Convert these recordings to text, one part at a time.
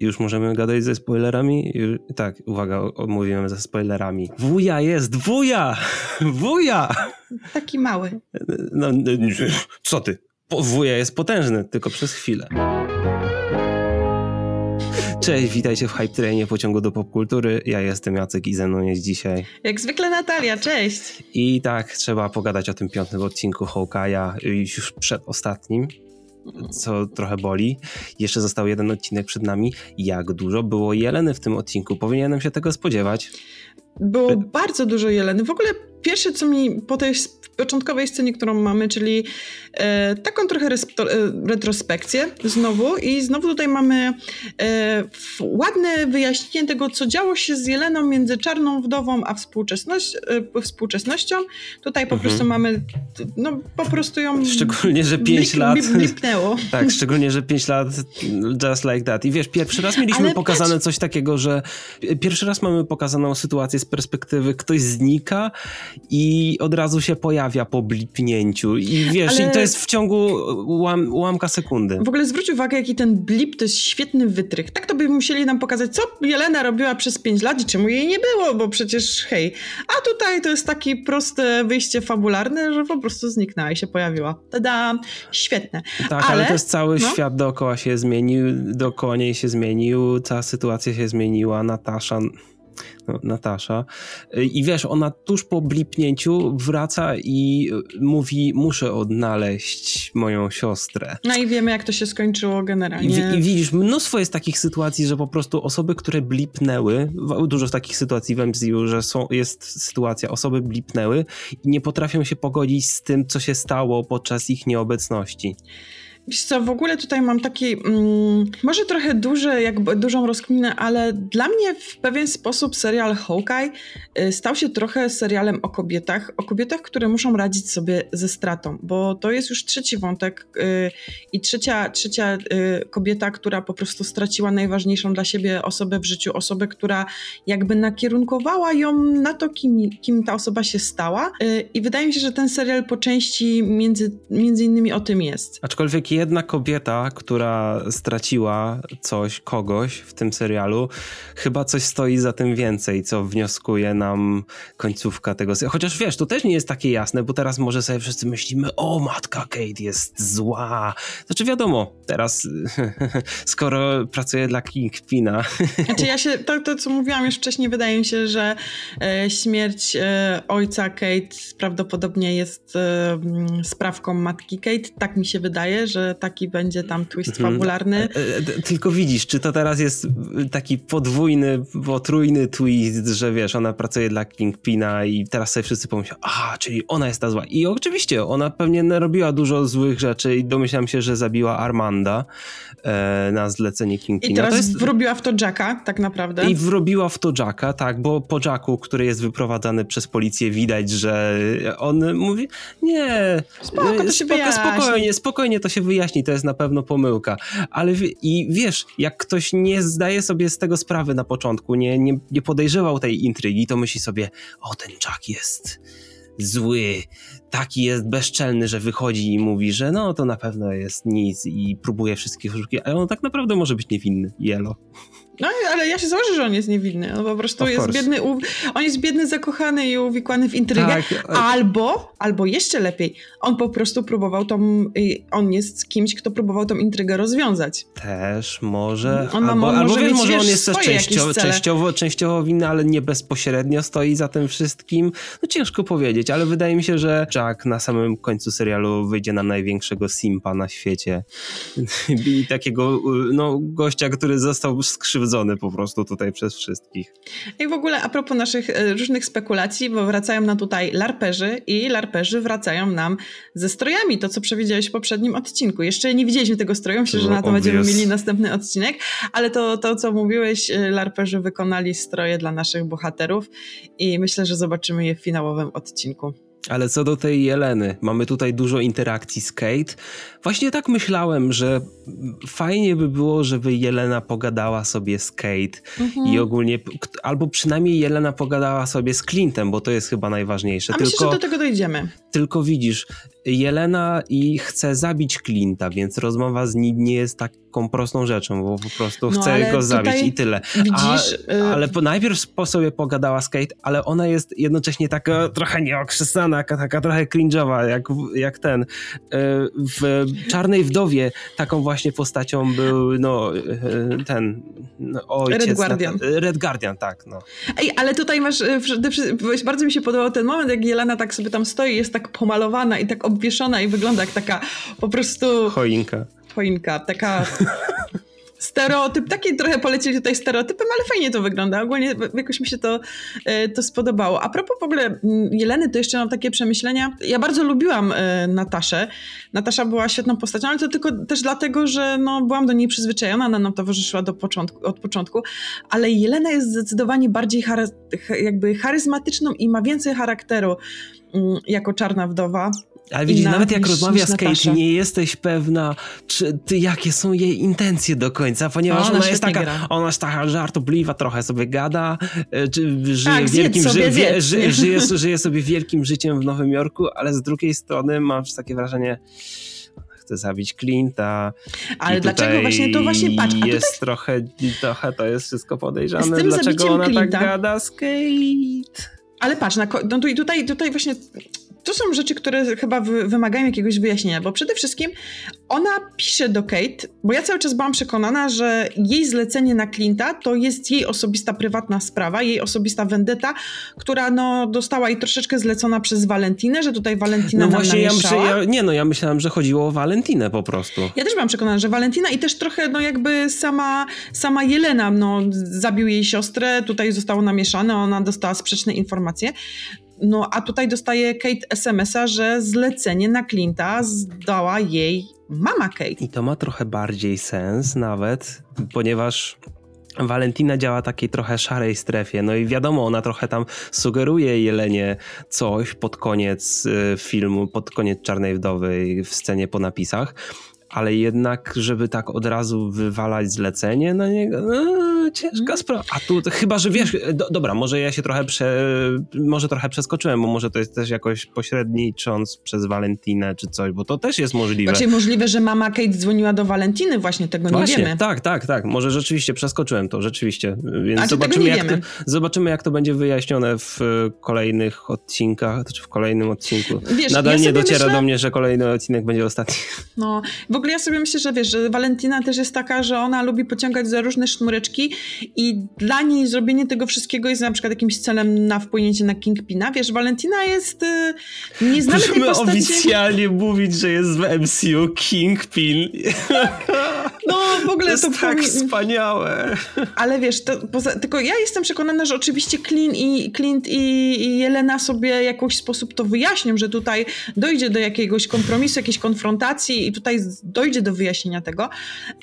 Już możemy gadać ze spoilerami? Tak, uwaga, mówimy ze spoilerami. Wuja jest, wuja! Wuja! Taki mały. No, co ty? Wuja jest potężny, tylko przez chwilę. Cześć, witajcie w Hype Trainie pociągu do popkultury. Ja jestem Jacek i ze mną jest dzisiaj... Jak zwykle Natalia, cześć! I tak, trzeba pogadać o tym piątym odcinku Hawkeye'a już przed ostatnim co trochę boli. Jeszcze został jeden odcinek przed nami. Jak dużo było Jeleny w tym odcinku? Powinienem się tego spodziewać. Było bardzo dużo Jeleny. W ogóle pierwsze, co mi po tej początkowej scenie, którą mamy, czyli e, taką trochę e, retrospekcję znowu i znowu tutaj mamy e, ładne wyjaśnienie tego, co działo się z Jeleną między Czarną Wdową a współczesność, e, współczesnością. Tutaj po mhm. prostu mamy, no po prostu ją... Szczególnie, że 5 lat... Tak, szczególnie, że 5 lat just like that. I wiesz, pierwszy raz mieliśmy Ale pokazane patrz... coś takiego, że pierwszy raz mamy pokazaną sytuację z perspektywy ktoś znika i od razu się pojawia po blipnięciu. I wiesz, Ale... i to jest w ciągu łam, ułamka sekundy. W ogóle zwróć uwagę, jaki ten blip to jest świetny wytrych. Tak to by musieli nam pokazać, co Jelena robiła przez 5 lat i czemu jej nie było, bo przecież hej. A tutaj to jest takie proste wyjście fabularne, że po prostu zniknęła i się pojawiła. Tada! Świetne. Tak, ale, ale to jest cały no? świat dookoła się zmienił, dookoła niej się zmienił, cała sytuacja się zmieniła, Natasza no, Natasza. I wiesz, ona tuż po blipnięciu wraca i mówi, muszę odnaleźć moją siostrę. No i wiemy, jak to się skończyło generalnie. I, i widzisz, mnóstwo jest takich sytuacji, że po prostu osoby, które blipnęły, dużo takich sytuacji w MCU, że są, jest sytuacja, osoby blipnęły i nie potrafią się pogodzić z tym, co się stało podczas ich nieobecności. Wiesz co, w ogóle tutaj mam taki, mm, może trochę duży, jakby dużą rozkminę, ale dla mnie w pewien sposób serial Hawkeye y, stał się trochę serialem o kobietach, o kobietach, które muszą radzić sobie ze stratą, bo to jest już trzeci wątek y, i trzecia, trzecia y, kobieta, która po prostu straciła najważniejszą dla siebie osobę w życiu, osobę, która jakby nakierunkowała ją na to, kim, kim ta osoba się stała i wydaje mi się, że ten serial po części między, między innymi o tym jest. Aczkolwiek jedna kobieta, która straciła coś, kogoś w tym serialu, chyba coś stoi za tym więcej, co wnioskuje nam końcówka tego serialu. Chociaż wiesz, to też nie jest takie jasne, bo teraz może sobie wszyscy myślimy, o matka Kate jest zła. Znaczy wiadomo, teraz skoro pracuje dla Kingpina. Znaczy ja się, to, to co mówiłam już wcześniej, wydaje mi się, że e, śmierć e, ojca Kate prawdopodobnie jest e, sprawką matki Kate. Tak mi się wydaje, że taki będzie tam twist mhm. fabularny. E, e, tylko widzisz, czy to teraz jest taki podwójny, potrójny twist, że wiesz, ona pracuje dla Kingpina i teraz sobie wszyscy pomyślą, a, czyli ona jest ta zła. I oczywiście, ona pewnie narobiła dużo złych rzeczy i domyślam się, że zabiła Armanda e, na zlecenie Kingpina. I teraz jest... wrobiła w to Jacka, tak naprawdę. I wrobiła w to Jacka, tak, bo po Jacku, który jest wyprowadzany przez policję, widać, że on mówi, nie, spoko, to się spoko, spokojnie, spokojnie to się wyjaśni wyjaśni, to jest na pewno pomyłka. Ale i wiesz, jak ktoś nie zdaje sobie z tego sprawy na początku, nie, nie, nie podejrzewał tej intrygi, to myśli sobie, o ten Jack jest zły, taki jest bezczelny, że wychodzi i mówi, że no to na pewno jest nic i próbuje wszystkich oszukiwać, ale on tak naprawdę może być niewinny, Jelo. No, ale ja się założę, że on jest niewinny. On po prostu of jest course. biedny, on jest biedny, zakochany i uwikłany w intrygę. Tak. Albo, albo jeszcze lepiej, on po prostu próbował tą, on jest kimś, kto próbował tą intrygę rozwiązać. Też może. On albo, albo może, może on jest też częściowo, częściowo, częściowo winny, ale nie bezpośrednio stoi za tym wszystkim. No ciężko powiedzieć, ale wydaje mi się, że Jack na samym końcu serialu wyjdzie na największego simpa na świecie. I takiego no, gościa, który został skrzywdzony po prostu tutaj przez wszystkich. I w ogóle a propos naszych e, różnych spekulacji, bo wracają nam tutaj larperzy i larperzy wracają nam ze strojami, to co przewidziałeś w poprzednim odcinku. Jeszcze nie widzieliśmy tego stroju, myślę, że na to będziemy mieli następny odcinek, ale to, to co mówiłeś, e, larperzy wykonali stroje dla naszych bohaterów i myślę, że zobaczymy je w finałowym odcinku. Ale co do tej Jeleny, mamy tutaj dużo interakcji z Kate. Właśnie tak myślałem, że fajnie by było, żeby Jelena pogadała sobie z Kate mhm. i ogólnie, albo przynajmniej Jelena pogadała sobie z Clintem, bo to jest chyba najważniejsze. A Tylko, myślę, że do tego dojdziemy. tylko widzisz, Jelena i chce zabić Clint'a, więc rozmowa z nim nie jest taką prostą rzeczą, bo po prostu No, chce go zabić i tyle. Widzisz, A, y- ale po, najpierw po sobie pogadała z Kate, ale ona jest jednocześnie taka trochę nieokrzesana, taka, trochę cringe'owa, jak, jak ten. Y, W Czarnej Wdowie taką właśnie postacią był no, y, ten no, ojciec. Red Guardian. Red Guardian, tak. No. Ej, ale tutaj masz, bardzo mi się podobał ten moment, jak Jelena tak sobie tam stoi, jest tak pomalowana i tak obwieszona i wygląda jak taka po prostu Choinka. choinka, taka stereotyp, taki trochę polecieli tutaj stereotypem, ale fajnie to wygląda. Ogólnie jakoś mi się to, e, to spodobało. A propos w ogóle mm, Jeleny, to jeszcze mam takie przemyślenia. Ja bardzo lubiłam e, Nataszę. Natasza była świetną postacią, ale to tylko też dlatego, że no, byłam do niej przyzwyczajona, ona nam towarzyszyła do początku, od początku, ale Jelena jest zdecydowanie bardziej chary, jakby charyzmatyczną i ma więcej charakteru jako czarna wdowa. Ale widzisz, nawet jak rozmawia z Kate, nie jesteś pewna, czy ty, jakie są jej intencje do końca, ponieważ A, ona, ona jest taka, gra. ona jest taka żartobliwa, trochę sobie gada, e, czy żyje, Tak, wielkim, sobie, ży, wie, ży, żyje, żyje sobie wielkim życiem w Nowym Jorku, ale z drugiej strony masz takie wrażenie, chce zabić Clint'a. Ale dlaczego właśnie to właśnie patrz, a jest tutaj trochę, trochę to jest wszystko Z podejrzane, tym dlaczego ona tak Clint'a. gada z Kate. Ale patrz, na, no i tutaj, tutaj właśnie to są rzeczy, które chyba wy, wymagają jakiegoś wyjaśnienia, bo przede wszystkim ona pisze do Kate, bo ja cały czas byłam przekonana, że jej zlecenie na Clint'a to jest jej osobista, prywatna sprawa, jej osobista vendetta, która no, dostała jej troszeczkę zlecona przez Valentinę, że tutaj Valentina No właśnie, ja, myślę, ja, nie no, ja myślałem, że chodziło o Valentinę po prostu. Ja też byłam przekonana, że Valentina i też trochę, no jakby sama, sama Jelena, no zabił jej siostrę, tutaj zostało namieszane, ona dostała sprzeczne informacje. No a tutaj dostaje Kate SMS-a, że zlecenie na Clint'a zdała jej mama Kate. I to ma trochę bardziej sens nawet, ponieważ Valentina działa takiej trochę szarej strefie. No i wiadomo, ona trochę tam sugeruje Jelenie coś pod koniec y, filmu, pod koniec Czarnej Wdowy w scenie po napisach. Ale jednak, żeby tak od razu wywalać zlecenie na niego, no, ciężka sprawa. A tu chyba, że wiesz, do, dobra, może ja się trochę prze, może trochę przeskoczyłem, bo może to jest też jakoś pośrednicząc przez Valentinę czy coś, bo to też jest możliwe. Znaczy możliwe, że mama Kate dzwoniła do Valentiny, właśnie tego Właśnie, nie wiemy. tak, tak, tak. Może rzeczywiście przeskoczyłem to, rzeczywiście. Więc zobaczymy jak, wiemy? to, zobaczymy, jak to będzie wyjaśnione w e, kolejnych odcinkach, czy w kolejnym odcinku. Wiesz, Nadal ja nie dociera myślę- do mnie, że kolejny odcinek będzie ostatni. No, w ogóle ja sobie myślę, że wiesz, że Valentina też jest taka, że ona lubi pociągać za różne sznureczki i dla niej zrobienie tego wszystkiego jest na przykład jakimś celem na wpłynięcie na Kingpina. Wiesz, Valentina jest... y, Nie znamy tej Musimy postaci... oficjalnie mówić, że jest w MCU Kingpin. No, w To ogóle jest to... tak powi- wspaniałe. Ale wiesz, poza, tylko ja jestem przekonana, że oczywiście Clint i, Clint i, i Jelena sobie w jakiś sposób to wyjaśnią, że tutaj dojdzie do jakiegoś kompromisu, jakiejś konfrontacji i tutaj dojdzie do wyjaśnienia tego,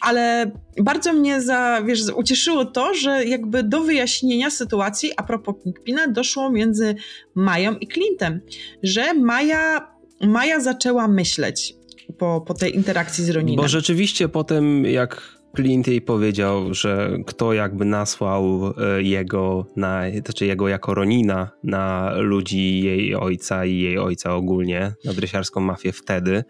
ale bardzo mnie za, wiesz, ucieszyło to, że jakby do wyjaśnienia sytuacji a propos Kingpina doszło między Mają i Clintem, że Maja, Maja zaczęła myśleć po, po tej interakcji z Roninem. Bo rzeczywiście potem jak Clint jej powiedział, że kto jakby nasłał e, jego, na, znaczy jego jako Ronina na ludzi jej ojca i jej ojca ogólnie, na drysiarską mafię wtedy,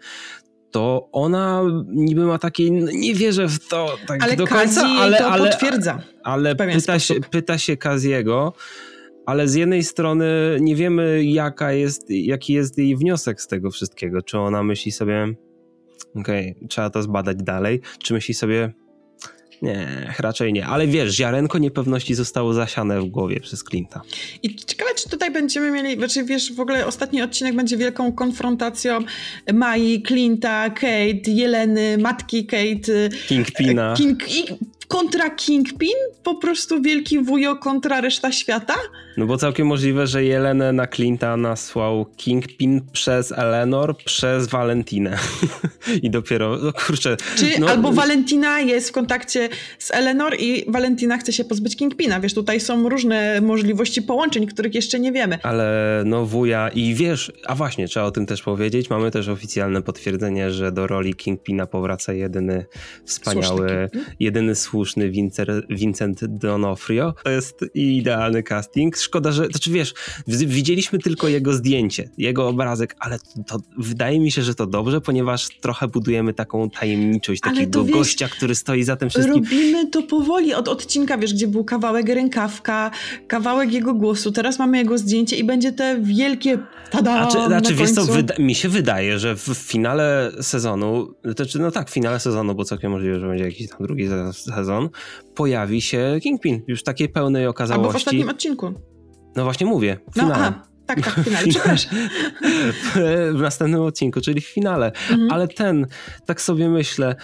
to ona niby ma takie, no nie wierzę w to tak ale do Kazi końca, jej ale, to ale, potwierdza. ale pyta się, pyta się Kaziego, ale z jednej strony nie wiemy, jaka jest, jaki jest jej wniosek z tego wszystkiego. Czy ona myśli sobie, okej, trzeba to zbadać dalej, czy myśli sobie, nie, raczej nie. Ale wiesz, ziarenko niepewności zostało zasiane w głowie przez Clint'a. I ciekawe, czy tutaj będziemy mieli, znaczy wiesz, w ogóle ostatni odcinek będzie wielką konfrontacją Mai, Clint'a, Kate, Jeleny, matki Kate, Kingpina. King, i kontra Kingpin? Po prostu wielki wujo kontra reszta świata? No bo całkiem możliwe, że Jelenę na Clint'a nasłał Kingpin przez Eleanor, przez Valentinę. I dopiero, no kurczę. Czy no, albo Valentina jest w kontakcie z Eleanor i Valentina chce się pozbyć Kingpina? Wiesz, tutaj są różne możliwości połączeń, których jeszcze nie wiemy. Ale no wuja i wiesz, a właśnie, trzeba o tym też powiedzieć, mamy też oficjalne potwierdzenie, że do roli Kingpina powraca jedyny wspaniały, jedyny słuszny słuszny Vincent D'Onofrio. To jest idealny casting. Szkoda, że, znaczy wiesz, widzieliśmy tylko jego zdjęcie, jego obrazek, ale to, to wydaje mi się, że to dobrze, ponieważ trochę budujemy taką tajemniczość takiego wiesz, gościa, który stoi za tym wszystkim. Robimy to powoli, od odcinka, wiesz, gdzie był kawałek rękawka, kawałek jego głosu, teraz mamy jego zdjęcie i będzie te wielkie tada Znaczy, znaczy wiesz co, mi się wydaje, że w finale sezonu, to znaczy, no tak, w finale sezonu, bo całkiem możliwe, że będzie jakiś tam drugi sezon, pojawi się Kingpin już w takiej pełnej okazałości. Albo w ostatnim odcinku. No właśnie mówię, w no, finale. No, tak, tak, w finale, przepraszam. w następnym odcinku, czyli w finale. Mhm. Ale ten, tak sobie myślę,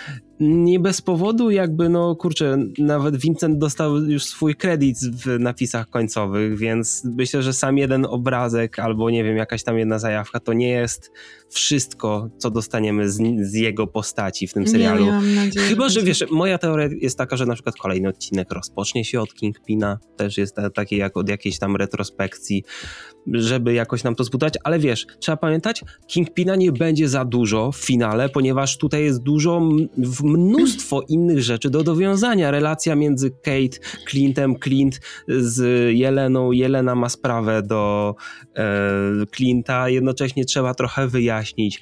nie bez powodu jakby, no kurczę, nawet Vincent dostał już swój kredyt w napisach końcowych, więc myślę, że sam jeden obrazek albo nie wiem, jakaś tam jedna zajawka to nie jest wszystko, co dostaniemy z, z jego postaci w tym serialu. Nie, nadzieję, Chyba, że wiesz, moja teoria jest taka, że na przykład kolejny odcinek rozpocznie się od Kingpina, też jest taki jak od jakiejś tam retrospekcji, żeby jakoś nam to zbudować, ale wiesz, trzeba pamiętać, Kingpina nie będzie za dużo w finale, ponieważ tutaj jest dużo mnóstwo innych rzeczy do dowiązania. Relacja między Kate, Clintem, Clint z Jeleną. Jelena ma sprawę do e, Clint'a. Jednocześnie trzeba trochę wyjaśnić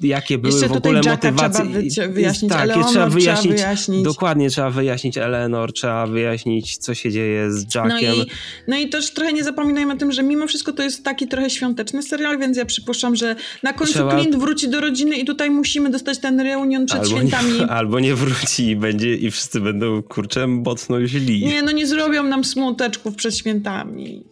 jakie były Jeszcze w ogóle motywacje. Trzeba wyjaśnić tak, Eleanor, trzeba wyjaśnić, trzeba wyjaśnić. Dokładnie, trzeba wyjaśnić Eleanor, trzeba wyjaśnić, co się dzieje z Jackiem. No i, no i też trochę nie zapominajmy o tym, że mimo wszystko to jest taki trochę świąteczny serial, więc ja przypuszczam, że na końcu trzeba... Clint wróci do rodziny i tutaj musimy dostać ten reunion przed albo świętami. Nie, albo nie wróci i będzie i wszyscy będą kurczę mocno źli. Nie, no nie zrobią nam smuteczków przed świętami.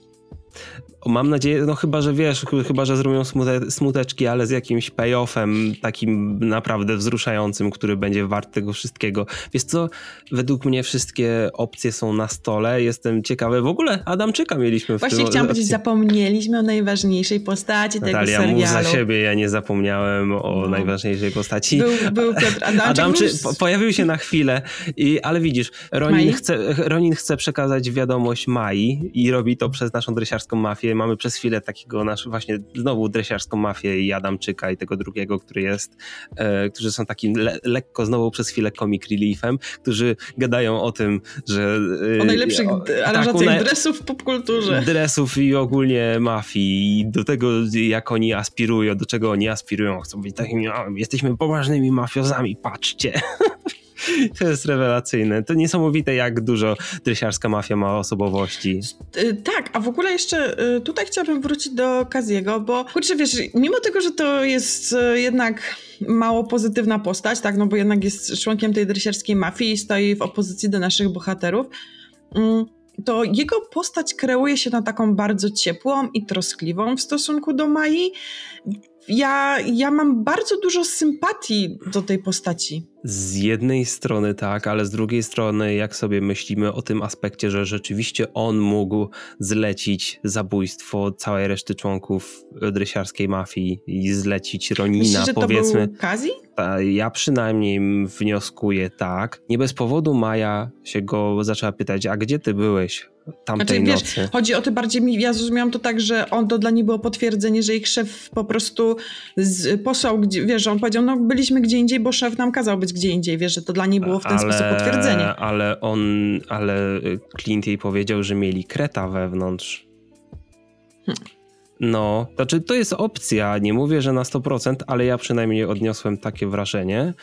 Mam nadzieję, no chyba, że wiesz, chyba, że zrobią smute, smuteczki, ale z jakimś payoffem takim naprawdę wzruszającym, który będzie wart tego wszystkiego. Wiesz co, według mnie wszystkie opcje są na stole. Jestem ciekawy. W ogóle Adamczyka mieliśmy w Właśnie tym... chciałam powiedzieć, zapomnieliśmy o najważniejszej postaci Natalia, tego serialu. Natalia, za siebie, ja nie zapomniałem o no. najważniejszej postaci. Był, był Piotr Adamczyk. Był... pojawił się na chwilę, i, ale widzisz, Ronin chce, Ronin chce przekazać wiadomość Mai i robi to przez naszą dresiarską mafię mamy przez chwilę takiego nasz właśnie znowu dresiarską mafię i Adamczyka i tego drugiego, który jest, e, którzy są takim le, lekko znowu przez chwilę comic reliefem, którzy gadają o tym, że... E, o najlepszych aranżacjach tak, dresów w popkulturze. Dresów i ogólnie mafii i do tego jak oni aspirują, do czego oni aspirują, chcą być takimi, jesteśmy poważnymi mafiozami, patrzcie. To jest rewelacyjne. To niesamowite, jak dużo dresiarska mafia ma osobowości. Y, tak, a w ogóle jeszcze y, tutaj chciałabym wrócić do Kaziego, bo kurczę, wiesz, mimo tego, że to jest y, jednak mało pozytywna postać, tak, no bo jednak jest członkiem tej dresiarskiej mafii i stoi w opozycji do naszych bohaterów, mm, to jego postać kreuje się na taką bardzo ciepłą i troskliwą w stosunku do Mai. Ja, ja mam bardzo dużo sympatii do tej postaci. Z jednej strony tak, ale z drugiej strony, jak sobie myślimy o tym aspekcie, że rzeczywiście on mógł zlecić zabójstwo całej reszty członków drysiarskiej mafii i zlecić Ronina, Myślisz, że powiedzmy. To był Kazi? Ja przynajmniej wnioskuję tak. Nie bez powodu Maja się go zaczęła pytać, a gdzie ty byłeś? Tamtej znaczy, nocy. Wiesz, chodzi o to bardziej, ja zrozumiałam to tak, że on to dla niej było potwierdzenie, że ich szef po prostu z, posłał, gdzie, wiesz, że on powiedział, no byliśmy gdzie indziej, bo szef nam kazał być gdzie indziej, wiesz, że to dla niej było w ten ale, sposób potwierdzenie. Ale on, ale Clint jej powiedział, że mieli kreta wewnątrz. Hmm. No, znaczy to jest opcja, nie mówię, że na 100%, ale ja przynajmniej odniosłem takie wrażenie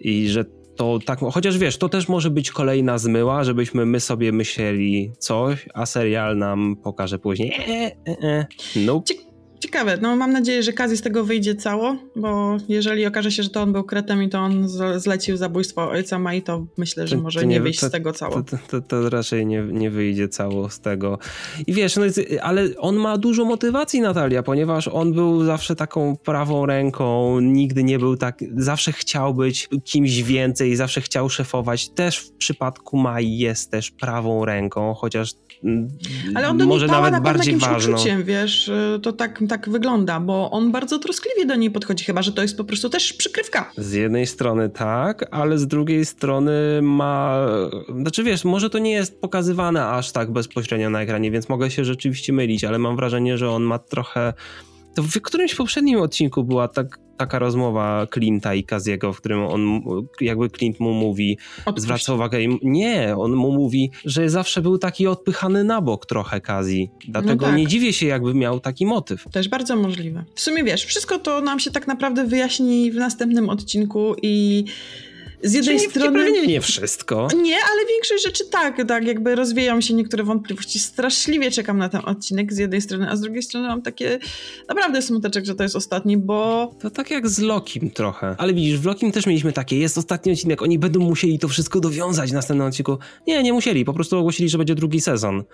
i że to tak, chociaż wiesz, to też może być kolejna zmyła, żebyśmy my sobie myśleli coś, a serial nam pokaże później. E, e, e. Nope. Ciekawe, no mam nadzieję, że Kazi z tego wyjdzie cało, bo jeżeli okaże się, że to on był kretem i to on zlecił zabójstwo ojca Mai, to myślę, że to, może to nie, nie wyjść to, z tego cało. To, to, raczej nie, nie wyjdzie cało z tego. I wiesz, no, ale on ma dużo motywacji, Natalia, ponieważ on był zawsze taką prawą ręką, nigdy nie był tak, zawsze chciał być kimś więcej, zawsze chciał szefować. Też w przypadku Mai jest też prawą ręką, chociaż ale on do niej nawet na bardziej ważną. Uczuciem, wiesz, to tak, tak wygląda, bo on bardzo troskliwie do niej podchodzi, chyba że to jest po prostu też przykrywka. Z jednej strony tak, ale z drugiej strony ma. Znaczy wiesz, może to nie jest pokazywane aż tak bezpośrednio na ekranie, więc mogę się rzeczywiście mylić, ale mam wrażenie, że on ma trochę To w którymś poprzednim odcinku była tak, taka rozmowa Clint'a i Kaziego, w którym on, jakby Clint mu mówi, Odpuść. zwraca uwagę nie, on mu mówi, że zawsze był taki odpychany na bok trochę Kazi. Dlatego No tak. nie dziwię się, jakby miał taki motyw. Też bardzo możliwe. W sumie wiesz, wszystko to nam się tak naprawdę wyjaśni w następnym odcinku i z jednej Czyli strony... pewnie nie wszystko. Nie, ale większość rzeczy tak, tak, jakby rozwieją się niektóre wątpliwości. Straszliwie czekam na ten odcinek z jednej strony, a z drugiej strony mam takie naprawdę smuteczek, że to jest ostatni, bo To tak jak z Lokim trochę. Ale widzisz, w Lokim też mieliśmy takie, jest ostatni odcinek, oni będą musieli to wszystko dowiązać w następnym odcinku. Nie, nie musieli, po prostu ogłosili, że będzie drugi sezon. nie,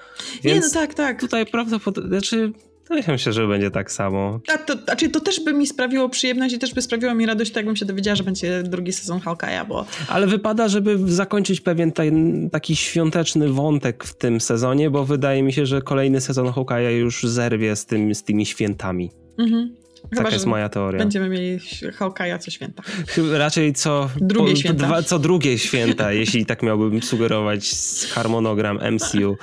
Więc no tak, tak. tutaj prawdopodobnie, znaczy, mi się, że będzie tak samo. A to, znaczy, to też by mi sprawiło przyjemność i też by sprawiło mi radość, tak jakbym się dowiedziała, że będzie drugi sezon Hawkeye'a, bo Ale wypada, żeby zakończyć pewien ten, taki świąteczny wątek w tym sezonie, bo wydaje mi się, że kolejny sezon Hawkeye'a już zerwie z, tym, z tymi świętami. mhm. Taka że jest moja teoria. będziemy mieli Hawkeye'a co święta. Chyba Raczej co Drugie święta. Dwa, co drugie święta, jeśli tak miałbym sugerować z harmonogram MCU.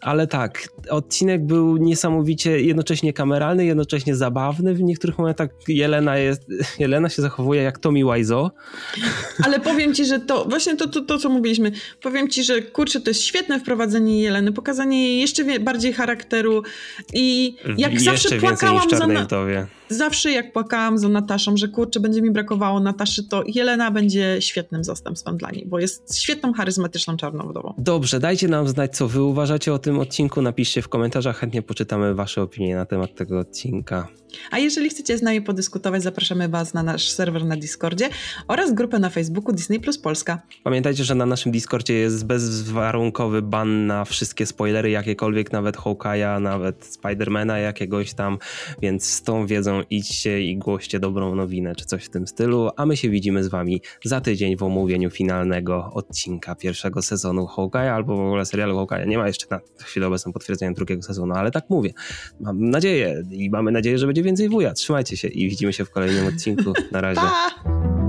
Ale tak, odcinek był niesamowicie jednocześnie kameralny, jednocześnie zabawny. W niektórych momentach Jelena, jest, Jelena się zachowuje jak Tommy Wiseau. Ale powiem ci, że to właśnie to, to, to, co mówiliśmy. Powiem ci, że kurczę, to jest świetne wprowadzenie Jeleny, pokazanie jej jeszcze bardziej charakteru i jak Jeszcze zawsze więcej niż płakałam w za Czarnej na... Zawsze jak płakałam za Nataszą, że kurczę, będzie mi brakowało Nataszy, to Jelena będzie świetnym zastępstwem dla niej, bo jest świetną, charyzmatyczną czarną wdową. Dobrze, dajcie nam znać, co wy uważacie o tym odcinku. Napiszcie w komentarzach, chętnie poczytamy wasze opinie na temat tego odcinka. A jeżeli chcecie z nami podyskutować, zapraszamy was na nasz serwer na Discordzie oraz grupę na Facebooku Disney Plus Polska. Pamiętajcie, że na naszym Discordzie jest bezwarunkowy ban na wszystkie spoilery, jakiekolwiek, nawet Hawkeye'a, nawet Spidermana jakiegoś tam, więc z tą wiedzą idźcie i głoście dobrą nowinę, czy coś w tym stylu, a my się widzimy z wami za tydzień w omówieniu finalnego odcinka pierwszego sezonu Hawkeye'a, albo w ogóle serialu Hawkeye'a. Nie ma jeszcze na chwilę obecną potwierdzenia drugiego sezonu, ale tak mówię. Mam nadzieję i mamy nadzieję, że będzie więcej wuja. Trzymajcie się i widzimy się w kolejnym odcinku. Na razie. Pa!